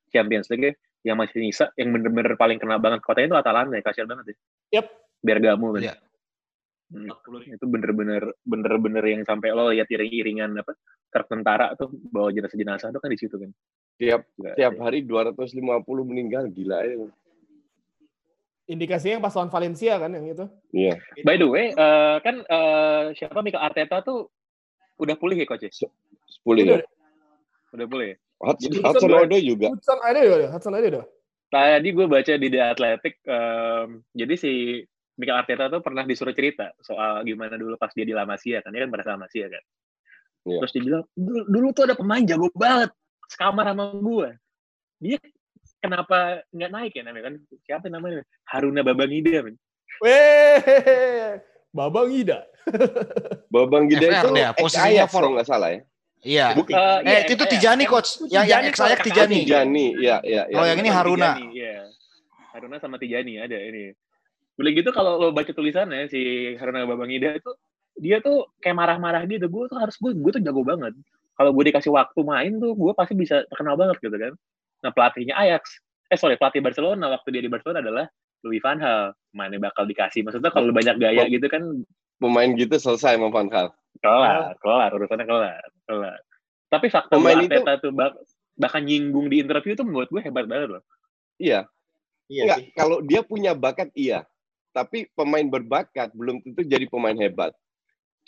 Champions League ya, yang masih nyisa yang bener-bener paling kena banget kotanya itu Atalanta ya kasihan banget ya. Yep. Bergamo kan. Iya. Hmm, itu bener-bener bener-bener yang sampai lo lihat iring-iringan apa truk tentara tuh bawa jenazah-jenazah tuh kan di situ kan. Tiap Gila, tiap sih. hari 250 meninggal gila ya. Indikasinya yang pas lawan Valencia kan yang itu. Iya. By the way, eh, kan eh, siapa Mikel Arteta tuh udah pulih ya coach? ya? 10 ya. Udah pulih ya? Hudson, Jadi Hudson Odoi juga. Hudson ada ya, Hudson ada ya. Tadi gue baca di The Athletic, em, jadi si Mikel Arteta tuh pernah disuruh cerita soal gimana dulu pas dia di La Masia kan, dia kan pernah La Masia kan. Iya. Terus dia bilang, dulu, dulu tuh ada pemain jago banget, sekamar sama gue. Dia kenapa nggak naik ya namanya kan? Siapa namanya? Haruna Babangida. men. Weh, Babang Ida. Babang Gida FR itu ex posisinya kalau nggak salah ya. Iya. Buk- Eh, iya, itu iya, Tijani iya. coach. Yang yang ex kalau Tijani. Tijani, ya, ya, ya. Kalau yang ini Haruna. Tijani, iya. Haruna sama Tijani ada ini. Udah gitu kalau lo baca tulisannya si Haruna Babangida itu dia tuh kayak marah-marah gitu. Gue tuh harus gue gue tuh jago banget. Kalau gue dikasih waktu main tuh gue pasti bisa terkenal banget gitu kan. Nah pelatihnya Ajax, eh sorry pelatih Barcelona waktu dia di Barcelona adalah Louis van Gaal. Mana bakal dikasih. Maksudnya kalau banyak gaya gitu kan Pemain gitu selesai sama Van Gaal. Kelar, kelar urusannya kelar, kelar. Tapi fakta Pemain itu- Arteta tuh bak- bahkan nyinggung di interview tuh menurut gue hebat banget loh. Iya. Iya Enggak, sih. kalau dia punya bakat iya. Tapi pemain berbakat belum tentu jadi pemain hebat.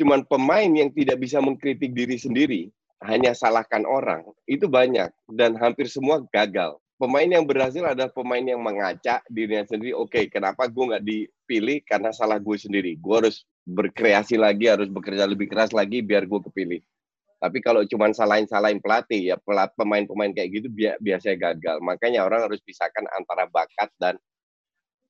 Cuman pemain yang tidak bisa mengkritik diri sendiri, hanya salahkan orang, itu banyak dan hampir semua gagal. Pemain yang berhasil adalah pemain yang mengaca dirinya sendiri. Oke, kenapa gue nggak dipilih? Karena salah gue sendiri. Gue harus berkreasi lagi, harus bekerja lebih keras lagi biar gue kepilih. Tapi kalau cuma salahin-salahin pelatih, ya pemain-pemain kayak gitu bi- biasanya gagal. Makanya orang harus pisahkan antara bakat dan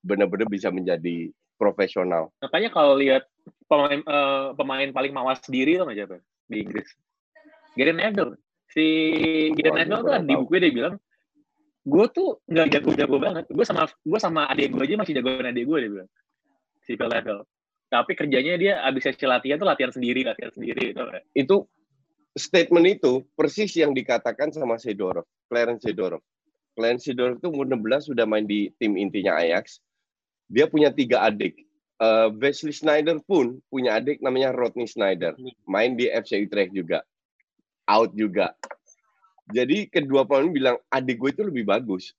benar-benar bisa menjadi profesional. Makanya kalau lihat pemain eh, pemain paling mawas diri tuh siapa di Inggris? Gary Neville. Si Gary Neville tuh kurang di bukunya dia bilang, gue tuh nggak jago-jago banget. Gue sama gue sama adik gue aja masih jagoan adik gue dia bilang. Si Phil Neville. Tapi kerjanya dia abis sesi latihan tuh latihan sendiri, latihan sendiri. Gitu. Itu statement itu persis yang dikatakan sama Sedorov, Clarence Sedorov. Clarence Sedorov itu umur 16 sudah main di tim intinya Ajax. Dia punya tiga adik. Eh, Wesley Snyder pun punya adik namanya Rodney Snyder. Main di FC Utrecht juga. Out juga. Jadi kedua pemain bilang adik gue itu lebih bagus.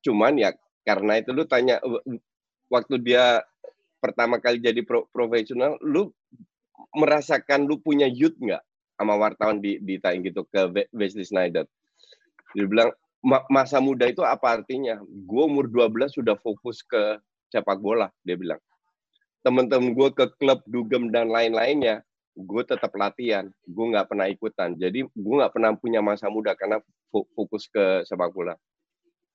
Cuman ya karena itu lu tanya waktu dia pertama kali jadi pro- profesional, lu merasakan lu punya youth nggak sama wartawan di ditanya gitu ke We- Wesley Snyder. Dia bilang "Ma- masa muda itu apa artinya? Gue umur 12 sudah fokus ke sepak bola, dia bilang. Temen-temen gue ke klub dugem dan lain-lainnya, gue tetap latihan. Gue nggak pernah ikutan. Jadi gue nggak pernah punya masa muda karena fo- fokus ke sepak bola.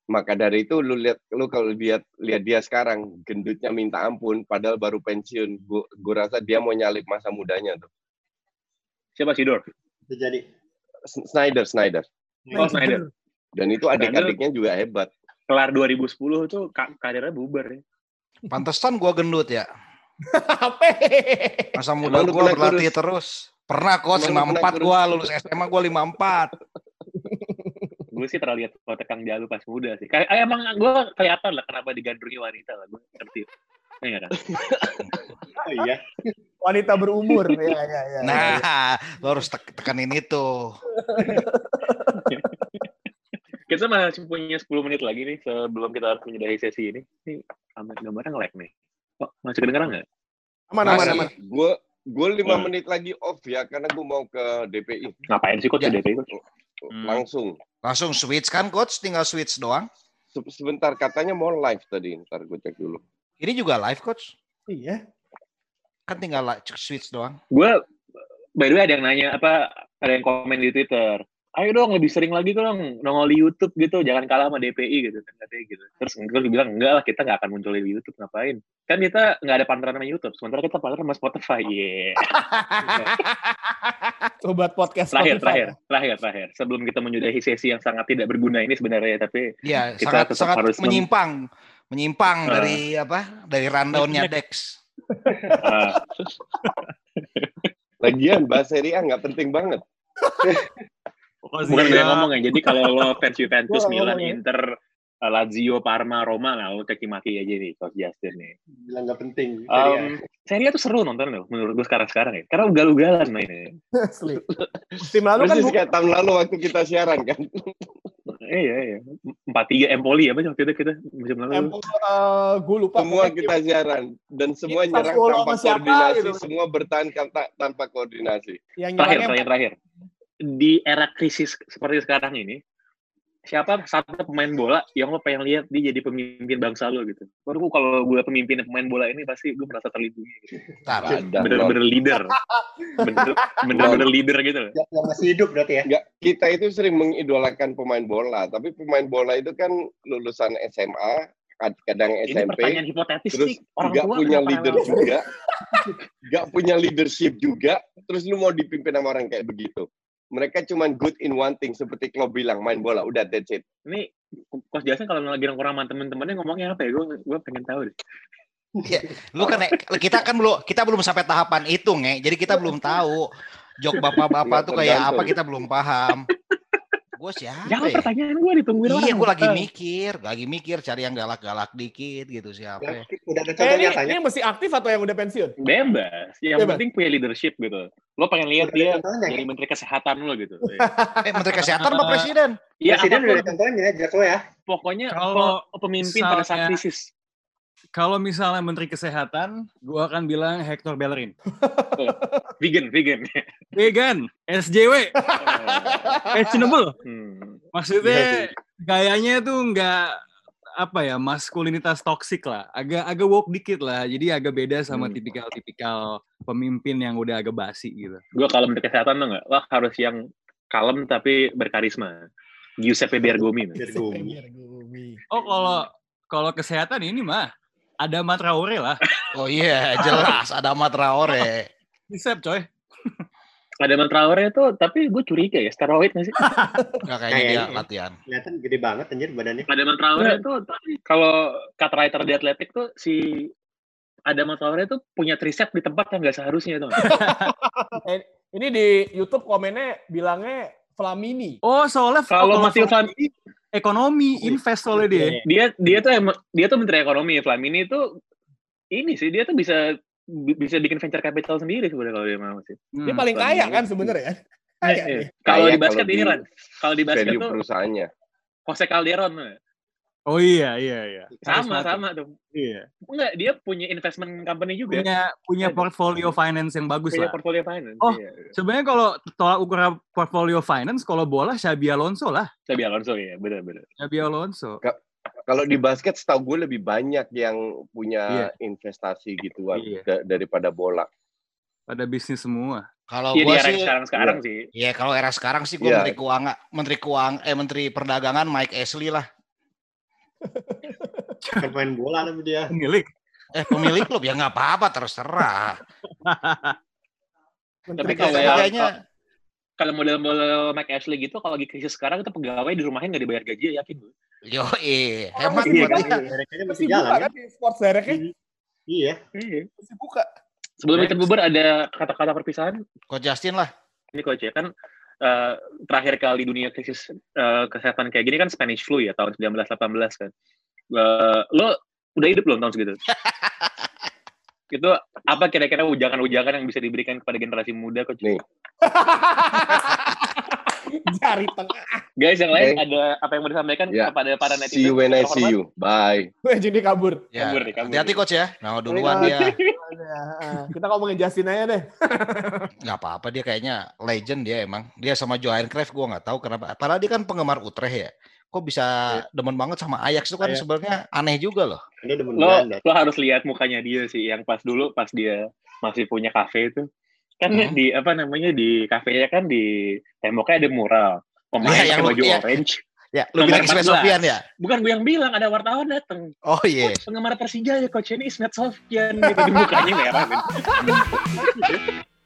Maka dari itu lu lihat lu kalau lihat lihat dia sekarang gendutnya minta ampun padahal baru pensiun. Gue gue rasa dia mau nyalip masa mudanya tuh. Siapa sih Dor? Itu jadi. S- Snyder, Snyder. Oh Snyder. Dan itu adik-adiknya juga hebat. Kelar 2010 tuh ka- karirnya bubar ya. Pantesan gua gendut ya. (laughs) Apa? Masa muda gua pernah berlatih kurus? terus. Pernah coach Emang lu pernah 54 gua lulus SMA gua 54. Gue sih pernah lihat foto Kang Jalu pas muda sih. Kayak eh, emang gue kelihatan lah kenapa digandrungi wanita lah. Gue ngerti. Iya kan? Oh iya. (laughs) Wanita berumur. ya, ya, ya. Nah, lo harus tek- tekanin itu. (laughs) Kita masih punya 10 menit lagi nih sebelum kita harus menyudahi sesi ini. Ini kamera gambarnya nge-lag nih. Oh, masih kedengeran nggak? Aman, aman, aman. Gue gue lima Hmm. menit lagi off ya karena gue mau ke DPI Ngapain sih kok Ya. ya. DP itu? Hmm. langsung. Langsung switch kan coach, tinggal switch doang. Se- Sebentar katanya mau live tadi, ntar gue cek dulu. Ini juga live coach. Iya. Kan tinggal switch doang. Gue, by the way ada yang nanya, apa ada yang komen di Twitter. Ayo dong lebih sering lagi dong nongol di YouTube gitu, jangan kalah sama DPI gitu kan katanya gitu. Terus gue bilang enggak lah kita nggak akan muncul di YouTube ngapain? Kan kita nggak ada partneran sama YouTube, sementara kita partneran sama Spotify. (laughs) Yeah. Sobat podcast terakhir, Spotify. terakhir, terakhir, terakhir. Sebelum kita menyudahi sesi yang sangat tidak berguna ini sebenarnya, tapi Iya, Kita sangat tetap sangat harus mem- menyimpang, menyimpang Ah. dari apa? Dari rundownnya Dex. uh, Lagian bahas Serie A nggak penting banget. (laughs) Pokoknya bukan gue yang ya, ngomong ya. Jadi kalau lo (laughs) fans Juventus, Milan, ngomong ya. Inter, uh, Lazio, Parma, Roma, lah lo caci maki aja nih, Coach Justin nih. Bilang nggak penting. Um, Serie A tuh seru nonton loh, menurut gue sekarang-sekarang ya. Karena ugal-ugalan mainnya. (laughs) Asli. Musim lalu kan Persis bu- kayak tahun lalu waktu kita siaran kan. Eh, (laughs) iya, iya. Empat tiga Empoli apa waktu itu kita musim lalu. Empol, eh, gue lupa. Semua kita siaran dan semua Iya, nyerang tanpa sama siapa koordinasi, gitu. semua bertahan tanpa, tanpa koordinasi. yang Terakhir, terakhir, terakhir. Di era krisis seperti sekarang ini, siapa satu pemain bola yang lo pengen lihat dia jadi pemimpin bangsa lo gitu. Baru kalau gue pemimpin pemain bola ini pasti gue merasa terlindungi gitu. Bener-bener leader. Bener- (laughs) Bener-bener leader gitu loh. Yang masih hidup berarti ya. Enggak, kita itu sering mengidolakan pemain bola, tapi pemain bola itu kan lulusan SMA, kad- kadang Ini SMP, pertanyaan hipotetis terus nih. Orang nggak tua punya leader rela- juga, nggak punya leadership juga, terus lu mau dipimpin sama orang kayak begitu. Mereka cuman good in one thing, seperti Klopp bilang, main bola, udah that's it. Ini Coach Jason kalau lagi nongkrong sama temen-temennya ngomongnya apa ya? Gue gue pengen tahu deh. lu kan kita kan belum kita belum sampai tahapan itu, nge. Jadi kita belum tahu jok bapak-bapak tuh kayak apa kita belum paham. Gue siapa Jangan ya? pertanyaan gue ditungguin orang. Iya, gue lagi mikir, lagi mikir cari yang galak-galak dikit gitu siapa ya. Yang udah ada Eh, contoh ini, nyatanya. ini masih aktif atau yang udah pensiun? Bebas. Yang Bebas. penting punya leadership gitu. Lo pengen lihat dia contohnya, jadi kan? menteri kesehatan lo gitu. (laughs) Eh, Menteri Kesehatan apa Presiden? Iya, Presiden udah ada contohnya, Jadwal ya. Pokoknya Kalau pe- pemimpin pada saat krisis. Kalau misalnya Menteri Kesehatan, gua akan bilang Hector Bellerin. (laughs) Vegan, vegan. Vegan, SJW, fashionable. (laughs) Hmm. Maksudnya gayanya tuh nggak apa ya maskulinitas toksik lah, agak agak woke dikit lah. Jadi agak beda sama Hmm. tipikal-tipikal pemimpin yang udah agak basi gitu. Gue kalau menteri kesehatan tuh nggak, wah harus yang kalem tapi berkarisma. Giuseppe Bergomi. Gue. Gumi. Oh kalau kalau kesehatan ini mah ada Traore lah. Oh iya, jelas ada Ahmad Traore. Disep coy. Ada Traore tuh, tapi gue curiga ya, steroid nggak sih? Enggak kayaknya dia latihan. Kelihatan gede banget anjir badannya. Ada Traore tuh, tapi kalau cut writer di Atletik tuh si ada Traore tuh punya tricep di tempat yang nggak seharusnya tuh. Eh, ini di YouTube komennya bilangnya Flamini. Oh soalnya Kalau Matteo soal Flamini, ekonomi invest soalnya dia. dia dia tuh dia tuh menteri ekonomi. Flamini itu ini sih dia tuh bisa bi- bisa bikin venture capital sendiri sebenarnya kalau dia mau sih. Dia Hmm. paling kaya kan sebenarnya. Kaya Iya. dia. Kalau Kaya di basket kalau ini Ran, kalau di basket tuh perusahaannya. Jose Calderon. Oh iya iya iya. sama Karismatik. sama tuh. Iya. Enggak, dia punya investment company juga. Punya punya Ada. portfolio finance yang bagus Punya lah. portfolio finance. Oh. Iya. Sebenarnya kalau tolak ukur portfolio finance, kalau bola Xabi Alonso lah. Xabi Alonso ya, benar-benar. Xabi Alonso. Kalau di basket setahu gue lebih banyak yang punya investasi gituan Iya. da- daripada bola. Pada bisnis semua. Kalau Iya di gua era sih yang sekarang-sekarang sih. Ya kalau era sekarang sih gue Iya. menteri keuangan, menteri keuang, eh menteri perdagangan Mike Ashley lah. (laughs) Bukan main bola tapi dia. Pemilik. Eh pemilik klub ya nggak apa-apa terserah. (laughs) Tapi kalau Kayaknya, Kalau model-model Mike Ashley gitu, kalau lagi krisis sekarang itu pegawai di rumahnya nggak dibayar gaji, ya, yakin gue. yo eh hemat masih buat buka. dia. Mereka masih Masih jalan buka kan? kan di Sports Direct-nya? Iya. Masih buka. Sebelum kita bubar ada kata-kata perpisahan. Coach Justin lah. Ini coach ya kan eh, terakhir kali dunia krisis eh, kesehatan kayak gini kan Spanish flu ya tahun 1918 kan. Eh, lo udah hidup belum tahun segitu? (laughs) itu apa kira-kira ujangan-ujangan yang bisa diberikan kepada generasi muda coach? Nih. (laughs) (laughs) Jari tengah. Guys yang lain Oke. ada apa yang mau disampaikan Ya. kepada para netizen? See you when I see you. Bye. Jadi kabur. Ya, Kabur nih, kabur hati-hati coach ya. Nah duluan dia. (laughs) Kita ngomongin Justin aja deh. (laughs) nggak apa-apa dia kayaknya legend dia emang. Dia sama Johan Cruyff gue nggak tahu kenapa. Padahal dia kan penggemar Utrecht ya. Kok bisa demen banget sama Ajax itu kan Ajax. sebenarnya aneh juga loh. Dia demen lo Belanda. lo harus lihat mukanya dia sih yang pas dulu pas dia masih punya kafe itu kan Hmm. di apa namanya di kafenya kan di temboknya ada mural pemain pakai yang baju iya. orange. Ya, lu bilang Ismet 14. Sofian ya? Bukan gue yang bilang, ada wartawan datang. Oh iya. Penggemar Persija ya coach ini Ismet Sofian gitu di mukanya merah. Gitu. (laughs)